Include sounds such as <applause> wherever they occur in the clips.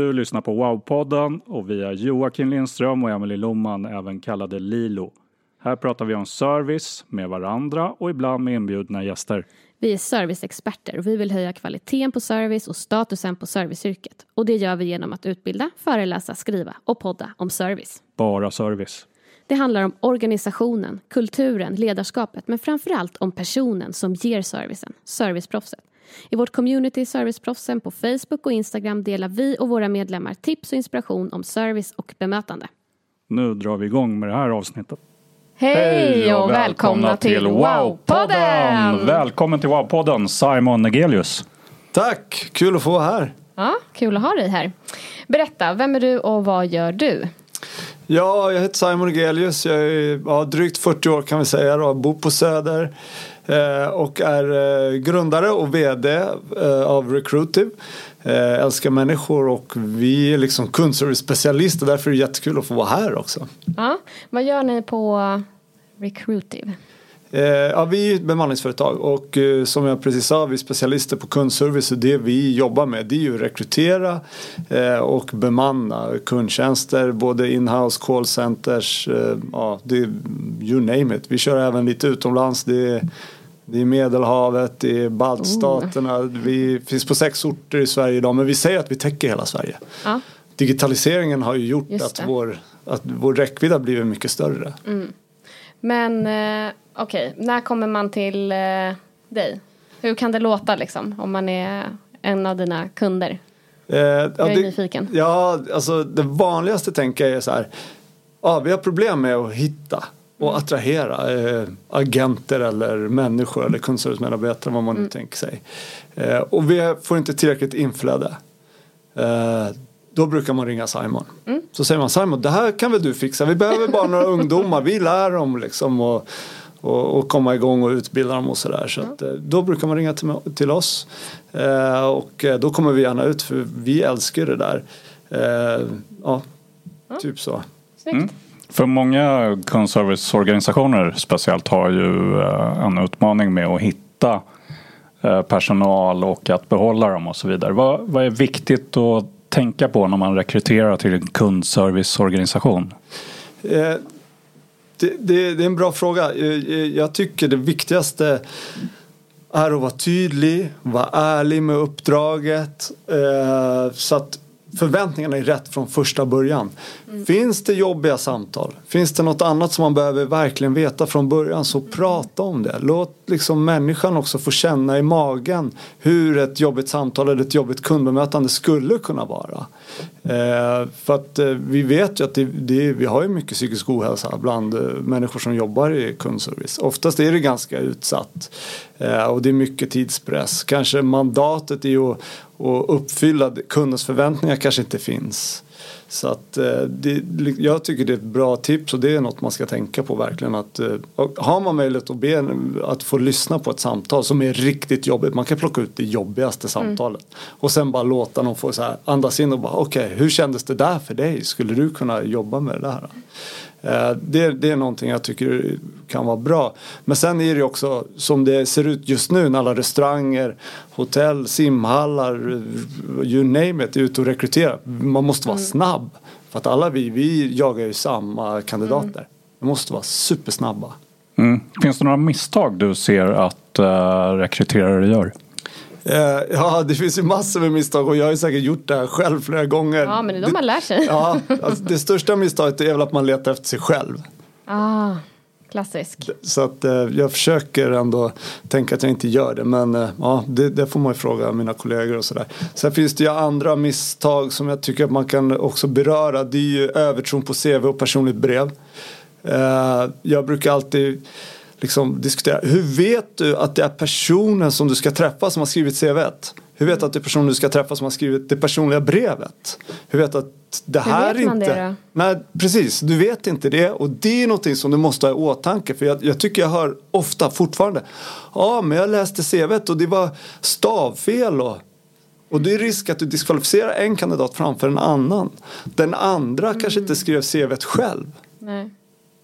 Du lyssnar på Wow-podden och vi är Joakim Lindström och Emelie Lomman, även kallade Lilo. Här pratar vi om service med varandra och ibland med inbjudna gäster. Vi är serviceexperter och vi vill höja kvaliteten på service och statusen på serviceyrket. Och det gör vi genom att utbilda, föreläsa, skriva och podda om service. Bara service. Det handlar om organisationen, kulturen, ledarskapet men framförallt om personen som ger servicen, serviceproffset. I vårt community Serviceproffsen på Facebook och Instagram delar vi och våra medlemmar tips och inspiration om service och bemötande. Nu drar vi igång med det här avsnittet. Hej och välkomna till Wow-podden! Välkommen till Wow-podden Simon Negelius. Tack, kul att få vara här. Ja, kul att ha dig här. Berätta, vem är du och vad gör du? Ja, jag heter Simon Egelius. Jag är ja, drygt 40 år kan vi säga då. Bor på Söder och är eh, grundare och VD eh, av Recruitive. Eh, älskar människor och vi är liksom kundservice-specialister. Därför är det jättekul att få vara här också. Ja, vad gör ni på Recruitive? Eh, ja, vi är ett bemanningsföretag och eh, som jag precis sa, vi är specialister på kundservice och det vi jobbar med det är ju att rekrytera eh, och bemanna kundtjänster, både inhouse, callcenters, eh, ja, det you name it. Vi kör även lite utomlands. Det det är Medelhavet, det är baltstaterna. Vi finns på sex orter i Sverige idag men vi säger att vi täcker hela Sverige. Ja. Digitaliseringen har ju gjort att vår, att vår räckvidd har blivit mycket större. Men eh, okej, när kommer man till eh, dig? Hur kan det låta liksom om man är en av dina kunder? Eh, ja, Jag är det- nyfiken. Ja, alltså det vanligaste tänker jag är så här. Ja, vi har problem med att hitta och Mm. attrahera eh, agenter eller människor eller kundservicemedarbetare vad man Mm. nu tänker sig. Eh, och vi får inte tillräckligt inflöde. Eh, då brukar man ringa Simon. Mm. Så säger man Simon, det här kan väl du fixa. Vi behöver bara några <laughs> ungdomar. Vi lär dem liksom och, och, och komma igång och utbilda dem och sådär. Så att, eh, då brukar man ringa till, till oss. Eh, och eh, då kommer vi gärna ut för vi älskar det där. Eh, ja, typ så. Snyggt. För många kundserviceorganisationer speciellt har ju eh, en utmaning med att hitta eh, personal och att behålla dem och så vidare. Vad, vad är viktigt att tänka på när man rekryterar till en kundserviceorganisation? Eh, det, det, det är en bra fråga. Eh, jag tycker det viktigaste är att vara tydlig, vara ärlig med uppdraget eh, så att förväntningarna är rätt från första början. Finns det jobbiga samtal? Finns det något annat som man behöver verkligen veta från början så prata om det. Låt liksom människan också få känna i magen hur ett jobbigt samtal eller ett jobbigt kundbemötande skulle kunna vara. Eh, för att eh, vi vet ju att det, det, vi har ju mycket psykisk ohälsa bland eh, människor som jobbar i kundservice. Oftast är det ganska utsatt eh, och det är mycket tidspress. Kanske mandatet i att, att uppfylla kundens förväntningar kanske inte finns. Så att eh, det, jag tycker det är ett bra tips och det är något man ska tänka på verkligen. Att, eh, och har man möjlighet att, be, att få lyssna på ett samtal som är riktigt jobbigt. Man kan plocka ut det jobbigaste samtalet. Och sen bara låta någon få så här, andas in och bara okej hur kändes det där för dig? Skulle du kunna jobba med det där? Eh, Det, det är någonting jag tycker kan vara bra. Men sen är det också som det ser ut just nu när alla restauranger, hotell, simhallar, you name it, är ute och rekryterar. Man måste vara snabb. För att alla vi, vi jagar ju samma kandidater. Vi måste vara supersnabba. Mm. Finns det några misstag du ser att uh, rekryterare gör? Eh, ja, det finns ju massor med misstag och jag har ju säkert gjort det här själv flera gånger. Ja, men det är då man lär sig. Ja, alltså, det största misstaget är väl att man letar efter sig själv. Ah, klassisk. Så att eh, jag försöker ändå tänka att jag inte gör det. Men eh, ja, det, det får man ju fråga mina kollegor och sådär. Sen finns det ju andra misstag som jag tycker att man kan också beröra. Det är ju övertron på CV och personligt brev. Jag brukar alltid liksom diskutera. Hur vet du att det är personen som du ska träffa som har skrivit CVet? Hur vet du att det är personen du ska träffa som har skrivit det personliga brevet? Hur vet du att det här vet man inte... det då? Nej, precis. Du vet inte det och det är någonting som du måste ha i åtanke. För jag, jag tycker jag hör ofta fortfarande. Ja, men jag läste CVet och det var stavfel och och det är risk att du diskvalificerar en kandidat framför en annan. Den andra kanske inte skrev CVet själv. Nej.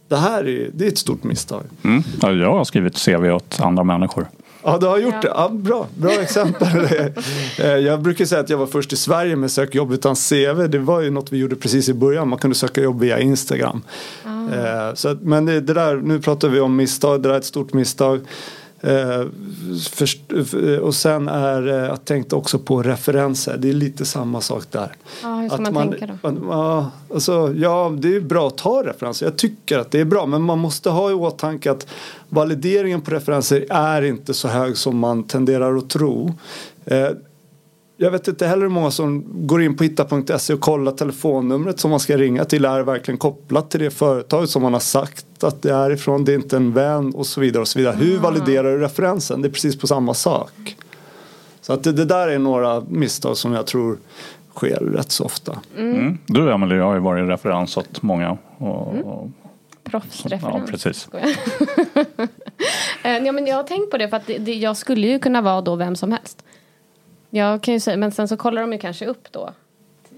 Det här är, det är ett stort misstag. Mm. Ja, jag har skrivit CV åt andra människor. Ja, du har gjort Ja. det. Ja, bra, bra exempel. <laughs> Eh, jag brukar säga att jag var först i Sverige med sök jobb utan CV. Det var ju något vi gjorde precis i början. Man kunde söka jobb via Instagram. Eh, Så men det, det där, nu pratar vi om misstag. Det där är ett stort misstag. Eh, eh, och sen är eh, jag tänkte också på referenser. Det är lite samma sak där. Ja, hur ska man, tänka då? man- Ja, alltså, ja, det är bra att ta referenser. Jag tycker att det är bra. Men man måste ha i åtanke att valideringen på referenser är inte så hög som man tenderar att tro. Jag vet inte heller hur många som går in på hitta.se och kollar telefonnumret som man ska ringa till. Är det verkligen kopplat till det företag som man har sagt att det är ifrån? Det är inte en vän och så vidare. Och så vidare. Hur validerar du referensen? Det är precis på samma sak. Så att det, det där är några misstag som jag tror sker rätt så ofta. Mm. Du Emelie har ju varit referens åt många. Och, och, Proffsreferens. ja, precis. Skojar. <laughs> Eh, ja, men jag har tänkt på det för att det, det, jag skulle ju kunna vara då vem som helst. Jag kan ju säga, men sen så kollar de ju kanske upp då.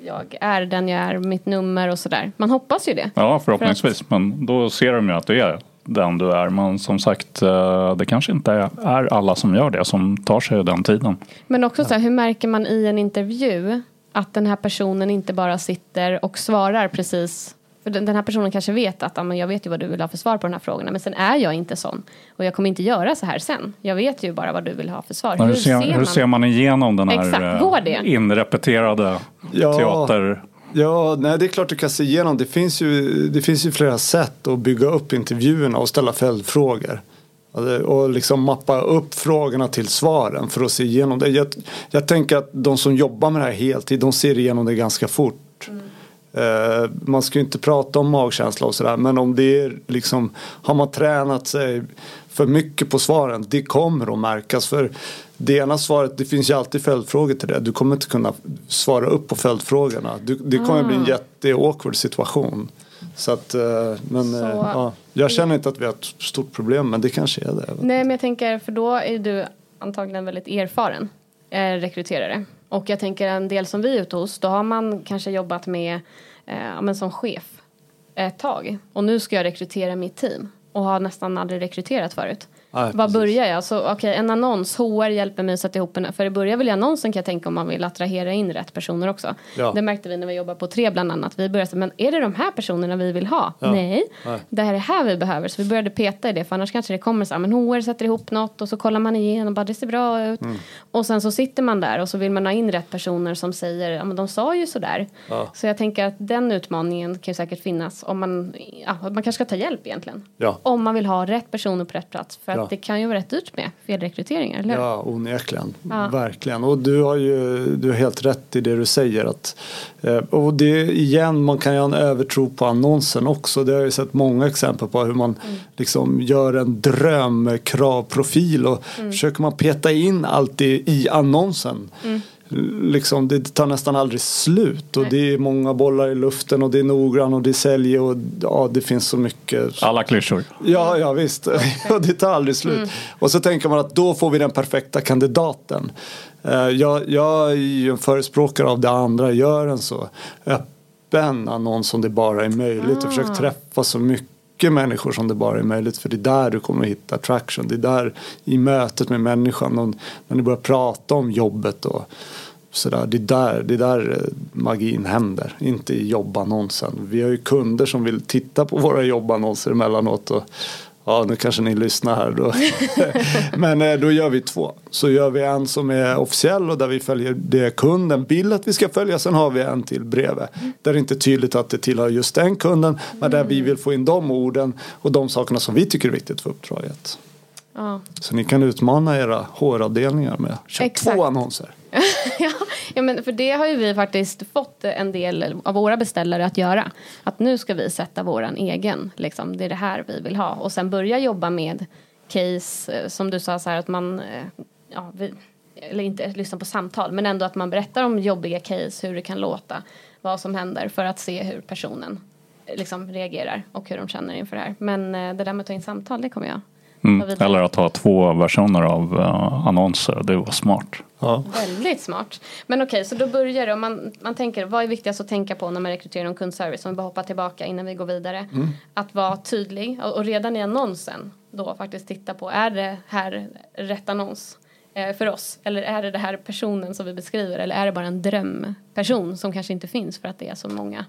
Jag är den jag är, mitt nummer och sådär. Man hoppas ju det. Ja, förhoppningsvis. Men då ser de ju att du är den du är. Men som sagt, eh, det kanske inte är alla som gör det som tar sig den tiden. Men också så här, hur märker man i en intervju att den här personen inte bara sitter och svarar precis för den den här personen kanske vet att men jag vet ju vad du vill ha för svar på de här frågorna men sen är jag inte sån och jag kommer inte göra så här sen. Jag vet ju bara vad du vill ha för svar. Men hur, ser, hur ser man igenom den här Exakt, eh, går det? inrepeterade Ja. teater... Ja, nej det är klart du kan se igenom. Det finns ju, det finns ju flera sätt att bygga upp intervjuerna och ställa följdfrågor. Det- Och liksom mappa upp frågorna till svaren för att se igenom det. Jag, jag tänker att de som jobbar med det här heltid, de ser igenom det ganska fort. Eh, man ska ju inte prata om magkänsla och sådär men om det är liksom har man tränat sig för mycket på svaren det kommer att märkas. För det ena svaret det finns ju alltid följdfrågor till det. Du kommer inte kunna svara upp på följdfrågorna. Du, det kommer bli en jätteawkward situation. Så att eh, men Så- eh, ja, jag känner inte att vi har ett stort problem men det kanske är det. Nej men jag tänker för då är du antagligen väldigt erfaren eh, rekryterare. Och jag tänker en del som vi är ute hos då har man kanske jobbat med eh, men som chef ett tag. Och nu ska jag rekrytera mitt team och har nästan aldrig rekryterat förut. Nej, Var börjar jag? Så okej, en annons, HR hjälper mig att sätta ihop en, för i början vill annonsen kan jag tänka om man vill attrahera in rätt personer också. Ja. Det märkte vi när vi jobbade på tre bland annat. Vi började säga, men är det de här personerna vi vill ha? Ja. Nej, Nej. det här är här vi behöver. Så vi började peta i det för annars kanske det kommer så här, men HR sätter ihop något och så kollar man igenom, bara det ser bra ut. Mm. Och sen så sitter man där och så vill man ha in rätt personer som säger, ja men de sa ju sådär. Ja. Så jag tänker att den utmaningen kan ju säkert finnas om man, ja, man kanske ska ta hjälp egentligen. Ja. Om man vill ha rätt personer på rätt plats. För att Ja. Det kan ju vara rätt dyrt med felrekryteringar, eller hur? Ja, onekligen. Ja. Verkligen. Och du har ju du har helt rätt i det du säger. Att, eh, och det igen, man kan ju ha en övertro på annonsen också. Det har jag ju sett många exempel på hur man liksom gör en drömkravprofil och försöker man peta in allt det i annonsen. Liksom, det tar nästan aldrig slut och Nej. det är många bollar i luften och det är noggrann och det säljer och ja, det finns så mycket. Alla klyschor. Ja, ja visst. <laughs> Och det tar aldrig slut. Och så tänker man att då får vi den perfekta kandidaten. Eh, Jag, jag är ju en förespråkare av det andra. Gör en så öppen annons som det bara är möjligt. Och försök träffa så mycket människor som det bara är möjligt. För det är där du kommer att hitta attraction Det är där i mötet med människan. Och när ni börjar prata om jobbet och sådär. Det är där, det är där eh, magin händer. Inte i jobbannonsen. Vi har ju kunder som vill titta på våra jobbannonser emellanåt. Och, Ja, nu kanske ni lyssnar här då. <laughs> Men eh, då gör vi två. Så gör vi en som är officiell och där vi följer det kunden vill att vi ska följa. Sen har vi en till bredvid. Där det inte är tydligt att det tillhör just den kunden. Men där vi vill få in de orden och de sakerna som vi tycker är viktigt för uppdraget. Ja. Så ni kan utmana era HR-avdelningar med köra Exakt. två annonser. <laughs> ja, ja, men för det har ju vi faktiskt fått en del av våra beställare att göra. Att nu ska vi sätta våran egen, liksom, det är det här vi vill ha. Och sen börja jobba med case, eh, som du sa så här att man, eh, ja, vi, eller inte lyssna på samtal, men ändå att man berättar om jobbiga case, hur det kan låta, vad som händer för att se hur personen eh, liksom reagerar och hur de känner inför det här. Men det där med att ta in samtal, det kommer jag Mm. Eller att ha två versioner av eh, annonser. Det var smart. Ja. Väldigt smart. Men okej, så då börjar det. Om man, man tänker, vad är viktigast att tänka på när man rekryterar någon kundservice? Om vi bara hoppar tillbaka innan vi går vidare. Att vara tydlig och, och redan i annonsen då faktiskt titta på, är det här rätt annons? eh, För oss? Eller är det det här personen som vi beskriver? Eller är det bara en drömperson som kanske inte finns för att det är så många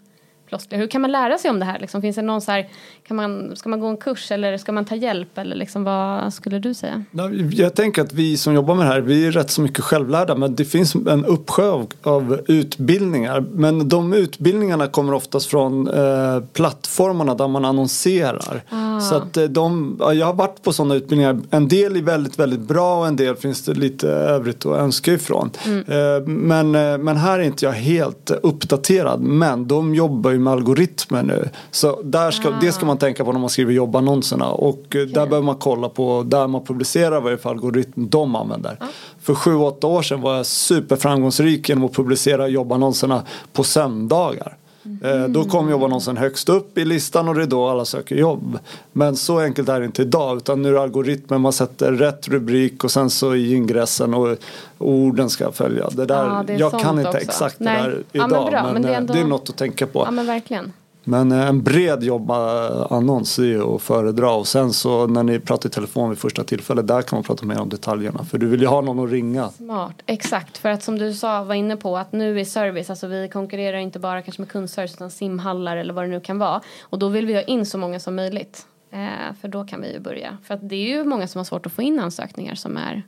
floskler? Hur kan man lära sig om det här? Liksom, finns det någon så här, kan man, ska man gå en kurs eller ska man ta hjälp? Eller liksom, vad skulle du säga? Ja, Jag tänker att vi som jobbar med det här, vi är rätt så mycket självlärda men det finns en uppsjö av, av utbildningar. Men de utbildningarna kommer oftast från eh, plattformarna där man annonserar. Så att eh, de, ja, jag har varit på sådana utbildningar. En del är väldigt, väldigt bra och en del finns det lite övrigt att önska ifrån. Eh, men, eh, men här är inte jag helt uppdaterad. Men de jobbar ju med algoritmer nu. Så där ska, det ska man tänka på när man skriver jobbannonserna. Och eh, där behöver man kolla på där man publicerar vad det är för algoritm de använder. För sju, åtta år sedan var jag superframgångsrik genom att publicera jobbannonserna på söndagar. Eh, Då kom jobbannonsen högst upp i listan och det är då alla söker jobb. Men så enkelt är det inte idag utan nu är det algoritmer, man sätter rätt rubrik och sen så i ingressen och orden ska följa. Det där, Ja, det jag kan inte också. exakt Nej. det där Ja, idag men bra, men, men det är eh, ändå- det är något att tänka på. Ja men verkligen. Men eh, en bred jobbannons är ju att föredra och sen så när ni pratar i telefon vid första tillfället där kan man prata mer om detaljerna för du vill ju ha någon att ringa. Smart, exakt. För att som du sa, var inne på att nu är service, alltså vi konkurrerar inte bara kanske med kundservice utan simhallar eller vad det nu kan vara. Och då vill vi ha in så många som möjligt. Eh, för då kan vi ju börja. För att det är ju många som har svårt att få in ansökningar som är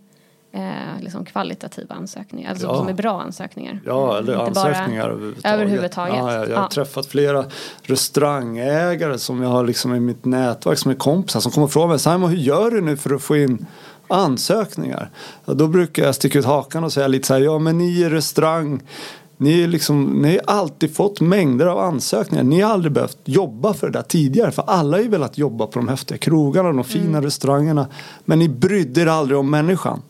eh, liksom kvalitativa ansökningar. Alltså Ja. som är bra ansökningar. Ja, eller Inte ansökningar överhuvudtaget. överhuvudtaget. Ja, jag, jag har Ja. träffat flera restaurangägare som jag har liksom i mitt nätverk som är kompisar som kommer och frågar mig Simon hur gör du nu för att få in ansökningar? Ja, då brukar jag sticka ut hakan och säga lite så här ja men ni är restaurang ni, liksom, ni har alltid fått mängder av ansökningar. Ni har aldrig behövt jobba för det där tidigare. För alla har ju velat jobba på de häftiga krogarna, de fina Mm. restaurangerna. Men ni brydde er aldrig om människan.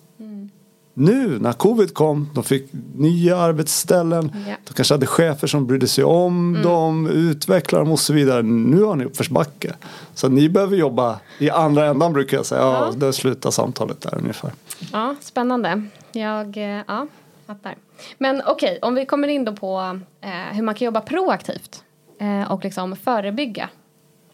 Nu när covid kom, de fick nya arbetsställen. Ja. De kanske hade chefer som brydde sig om dem, utvecklade dem och så vidare. Nu har ni uppförsbacke. Så ni behöver jobba i andra ändan brukar jag säga. Ja, då slutar samtalet där ungefär. Ja, spännande. Jag, eh, ja, fattar. Men okej, om vi kommer in då på eh, hur man kan jobba proaktivt eh, och liksom förebygga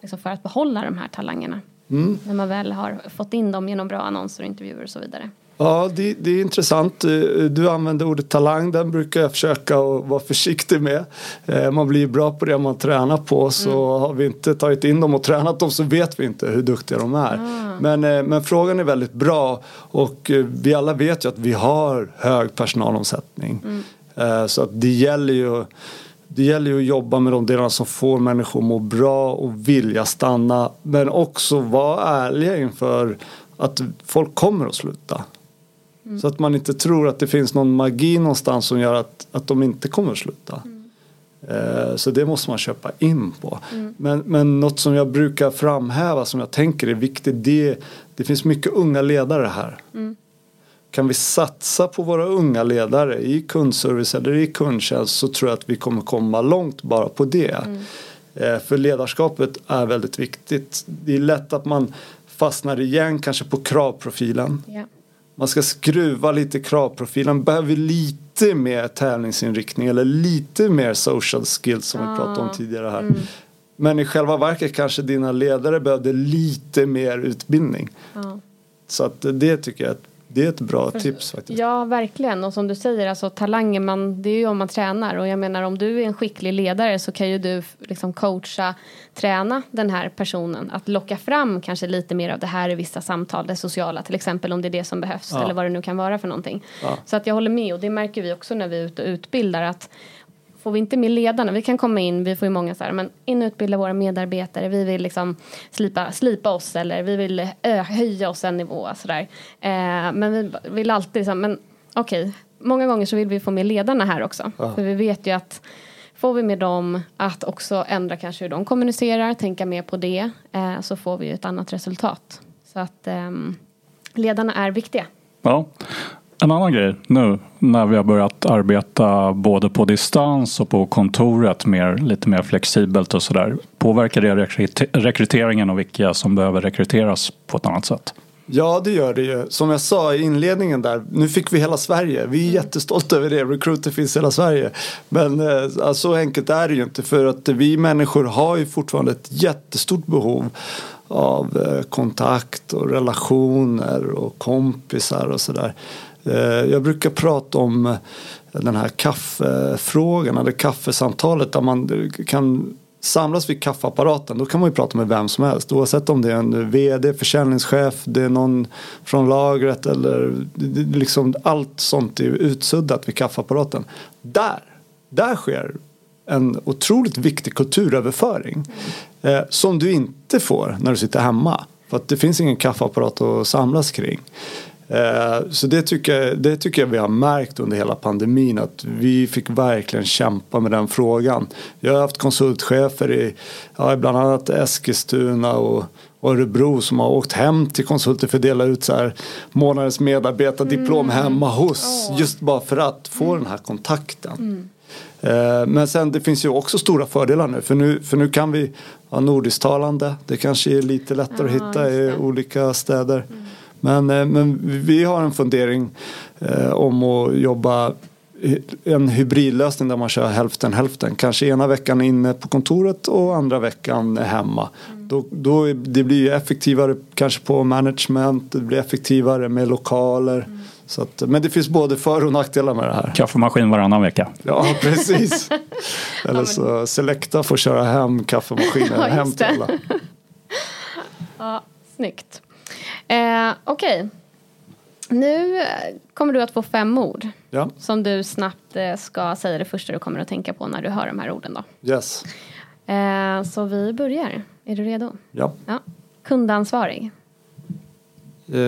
liksom för att behålla de här talangerna. När man väl har fått in dem genom bra annonser och intervjuer och så vidare. Ja, det, det är intressant. Eh, Du använder ordet talang. Den brukar jag försöka att vara försiktig med. Eh, Man blir bra på det man tränar på. Så har vi inte tagit in dem och tränat dem så vet vi inte hur duktiga de är. Men, eh, men frågan är väldigt bra. Och vi alla vet ju att vi har hög personalomsättning. Eh, Så att det gäller ju det gäller ju att jobba med de delarna som får människor att må bra och vilja stanna. Men också vara ärliga inför att folk kommer att sluta. Så att man inte tror att det finns någon magi någonstans som gör att, att de inte kommer att sluta. Eh, Så det måste man köpa in på. Men, men något som jag brukar framhäva som jag tänker är viktigt det, det finns mycket unga ledare här. Kan vi satsa på våra unga ledare i kundservice eller i kundtjänst så tror jag att vi kommer komma långt bara på det. Eh, För ledarskapet är väldigt viktigt. Det är lätt att man fastnar igen kanske på kravprofilen. Ja. Man ska skruva lite kravprofilen. Behöver lite mer tävlingsinriktning eller lite mer social skills som vi pratade om tidigare här. Men i själva verket kanske dina ledare behövde lite mer utbildning. Ja. Så att det tycker jag är ett det är ett bra tips faktiskt. Ja, verkligen. Och som du säger, alltså, talanger, man, det är ju om man tränar. Och jag menar, om du är en skicklig ledare så kan ju du liksom coacha, träna den här personen. Att locka fram kanske lite mer av det här i vissa samtal, det sociala till exempel, om det är det som behövs. Ja. Eller vad det nu kan vara för någonting. Ja. Så att jag håller med, och det märker vi också när vi är ute och utbildar. att Får vi inte med ledarna, vi kan komma in, vi får ju många så här, men in och utbilda våra medarbetare, vi vill liksom slipa, slipa oss eller vi vill ö, höja oss en nivå sådär. Eh, men vi vill alltid liksom, men okej, många gånger så vill vi få med ledarna här också. För vi vet ju att får vi med dem att också ändra kanske hur de kommunicerar, tänka mer på det, eh, så får vi ju ett annat resultat. Så att ehm, ledarna är viktiga. Ja. En annan grej nu när vi har börjat arbeta både på distans och på kontoret mer, lite mer flexibelt och sådär. Påverkar det rekryte- rekryteringen och vilka som behöver rekryteras på ett annat sätt? Ja, det gör det ju. Som jag sa i inledningen där, nu fick vi hela Sverige. Vi är jättestolta över det. Recruiter finns i hela Sverige. Men eh, så enkelt är det ju inte. För att vi människor har ju fortfarande ett jättestort behov av eh, kontakt och relationer och kompisar och sådär. Eh, jag brukar prata om eh, den här kaffefrågan eller kaffesamtalet där man kan samlas vid kaffeapparaten då kan man ju prata med vem som helst oavsett om det är en vd, försäljningschef, det är någon från lagret eller liksom allt sånt är utsuddat vid kaffeapparaten. Där, där sker en otroligt viktig kulturöverföring eh, som du inte får när du sitter hemma. För att det finns ingen kaffeapparat att samlas kring. Eh, Så det tycker, jag, det tycker jag vi har märkt under hela pandemin att vi fick verkligen kämpa med den frågan. Jag har haft konsultchefer i ja, bland annat Eskilstuna och Örebro som har åkt hem till konsulter för att dela ut så här månadens medarbetardiplom hemma hos. Just bara för att få den här kontakten. Eh, Men sen det finns ju också stora fördelar nu för nu, för nu kan vi ha nordisktalande. Det kanske är lite lättare Ja, att hitta i olika städer. Men, eh, men vi har en fundering eh, om att jobba en hybridlösning där man kör hälften hälften. Kanske ena veckan inne på kontoret och andra veckan hemma. Då, då är, det blir ju effektivare kanske på management, det blir effektivare med lokaler. Så att, men det finns både för och nackdelar med det här. Kaffemaskin varannan vecka. Ja, <laughs> precis. Eller så Selecta får köra hem kaffemaskinen <laughs> hem till alla. <laughs> Ja, snyggt. Eh, Okej. Nu eh, kommer du att få fem ord Ja, som du snabbt eh, ska säga det första du kommer att tänka på när du hör de här orden. Då. yes. Eh, så vi börjar. Är du redo? Ja. Ja. Kundansvarig. Eh,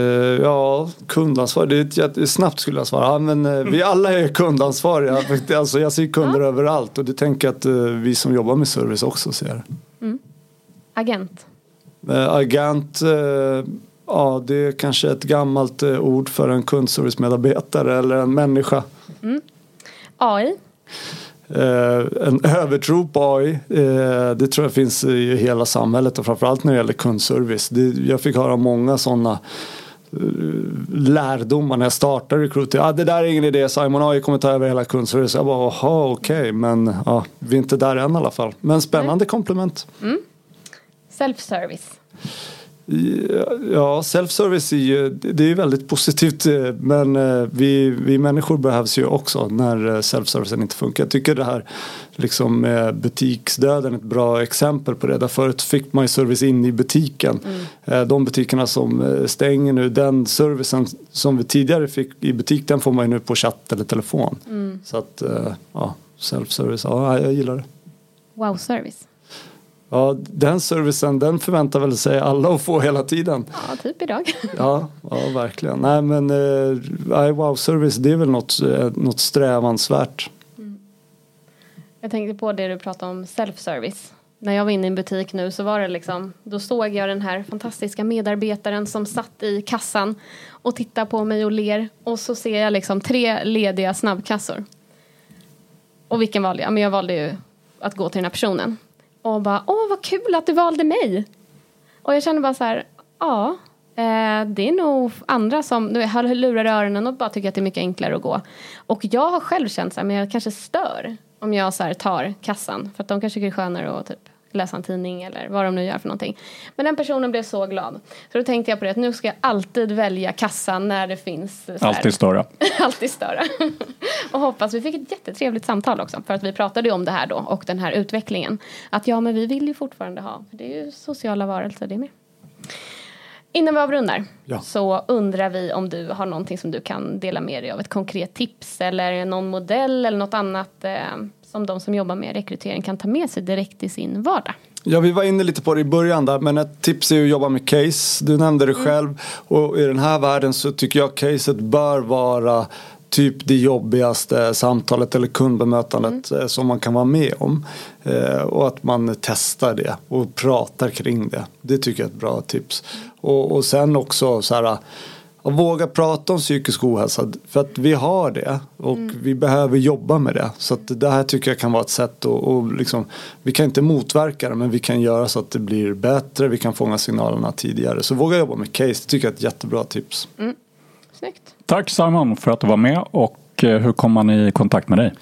ja, kundansvar. Det är ett jätte, snabbt skulle jag svara. Ja, men, eh, vi alla är kundansvariga. <laughs> alltså, jag ser kunder överallt och det tänker jag att eh, vi som jobbar med service också ser. Agent. Eh, agent, ja det är kanske ett gammalt eh, ord för en kundservicemedarbetare eller en människa. AI. Eh, en <laughs> övertro på AI, eh, det tror jag finns i hela samhället och framförallt när det gäller kundservice. Det, jag fick höra många sådana eh, lärdomar när jag startade Recruiter. Ah, det där är ingen idé, Simon AI kommer ta över hela kundservice. Jag bara, jaha okej, men ja, vi är inte där än i alla fall. Men spännande komplement. Self-service. Ja, self-service är ju, det är ju väldigt positivt eh, men eh, vi, vi människor behövs ju också när eh, self-servicen inte funkar. Jag tycker det här liksom butiksdöden är ett bra exempel på det. Där förut fick man ju service in i butiken. Eh, De butikerna som stänger nu, den servicen som vi tidigare fick i butik den får man ju nu på chatt eller telefon. Så att ja, self-service, ja jag gillar det. Wow-service. Ja, den servicen den förväntar väl sig alla att få hela tiden. Ja, typ idag. Ja, ja verkligen. Nej men eh, wow-service det är väl något, eh, något strävansvärt. Jag tänkte på det du pratade om self-service. När jag var inne i en butik nu så var det liksom, då såg jag den här fantastiska medarbetaren som satt i kassan och tittar på mig och ler och så ser jag liksom tre lediga snabbkassor. Och vilken valde jag? Men jag valde ju att gå till den här personen. Och bara, åh vad kul att du valde mig! Och jag känner bara så här, ja, eh, det är nog andra som nu har lurar i öronen och bara tycker att det är mycket enklare att gå. Och jag har själv känt så här, men jag kanske stör om jag så här tar kassan för att de kanske tycker det är skönare att typ läsa en tidning eller vad de nu gör för någonting. Men den personen blev så glad. Så då tänkte jag på det att nu ska jag alltid välja kassan när det finns. Alltid större. <laughs> alltid större. <laughs> och hoppas, vi fick ett jättetrevligt samtal också. För att vi pratade ju om det här då och den här utvecklingen. Att ja, men vi vill ju fortfarande ha, för det är ju sociala varelser det med. Innan vi avrundar Ja. så undrar vi om du har någonting som du kan dela med dig av. Ett konkret tips eller någon modell eller något annat eh, som de som jobbar med rekrytering kan ta med sig direkt i sin vardag. Ja, vi var inne lite på det i början där, men ett tips är att jobba med case. Du nämnde det själv och i den här världen så tycker jag caset bör vara typ det jobbigaste samtalet eller kundbemötandet eh, som man kan vara med om. Eh, och att man testar det och pratar kring det. Det tycker jag är ett bra tips. Och, och sen också så här att våga prata om psykisk ohälsa för att vi har det och vi behöver jobba med det. Så att det här tycker jag kan vara ett sätt att och liksom, vi kan inte motverka det men vi kan göra så att det blir bättre, vi kan fånga signalerna tidigare. Så våga jobba med case, det tycker jag är ett jättebra tips. Snyggt. Tack Simon för att du var med och eh, hur kom man i kontakt med dig?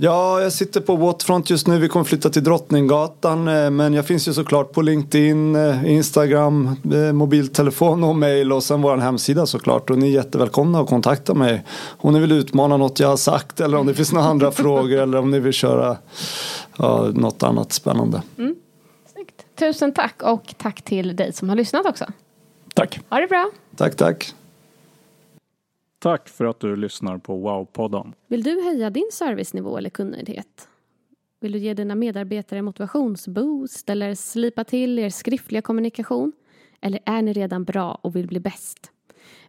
Ja, jag sitter på Waterfront just nu. Vi kommer flytta till Drottninggatan. eh, Men jag finns ju såklart på LinkedIn, eh, Instagram, eh, mobiltelefon och mail och sen vår hemsida såklart. Och ni är jättevälkomna att kontakta mig om ni vill utmana något jag har sagt eller om det finns några andra <laughs> frågor eller om ni vill köra ja, något annat spännande. Snyggt. Tusen tack och tack till dig som har lyssnat också. Tack! Ha det bra. Tack, tack. Tack för att du lyssnar på Wow-podden. Vill du höja din servicenivå eller kundnöjdhet? Vill du ge dina medarbetare motivationsboost eller slipa till er skriftliga kommunikation? Eller är ni redan bra och vill bli bäst?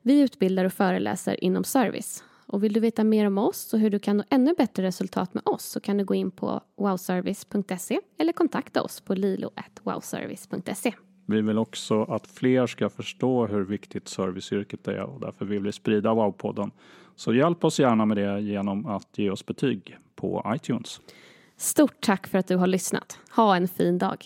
Vi utbildar och föreläser inom service. Och vill du veta mer om oss och hur du kan nå ännu bättre resultat med oss så kan du gå in på wowservice.se eller kontakta oss på lilo.wowservice.se. Vi vill också att fler ska förstå hur viktigt serviceyrket är och därför vill vi sprida Wow-podden. Så hjälp oss gärna med det genom att ge oss betyg på iTunes. Stort tack för att du har lyssnat. Ha en fin dag.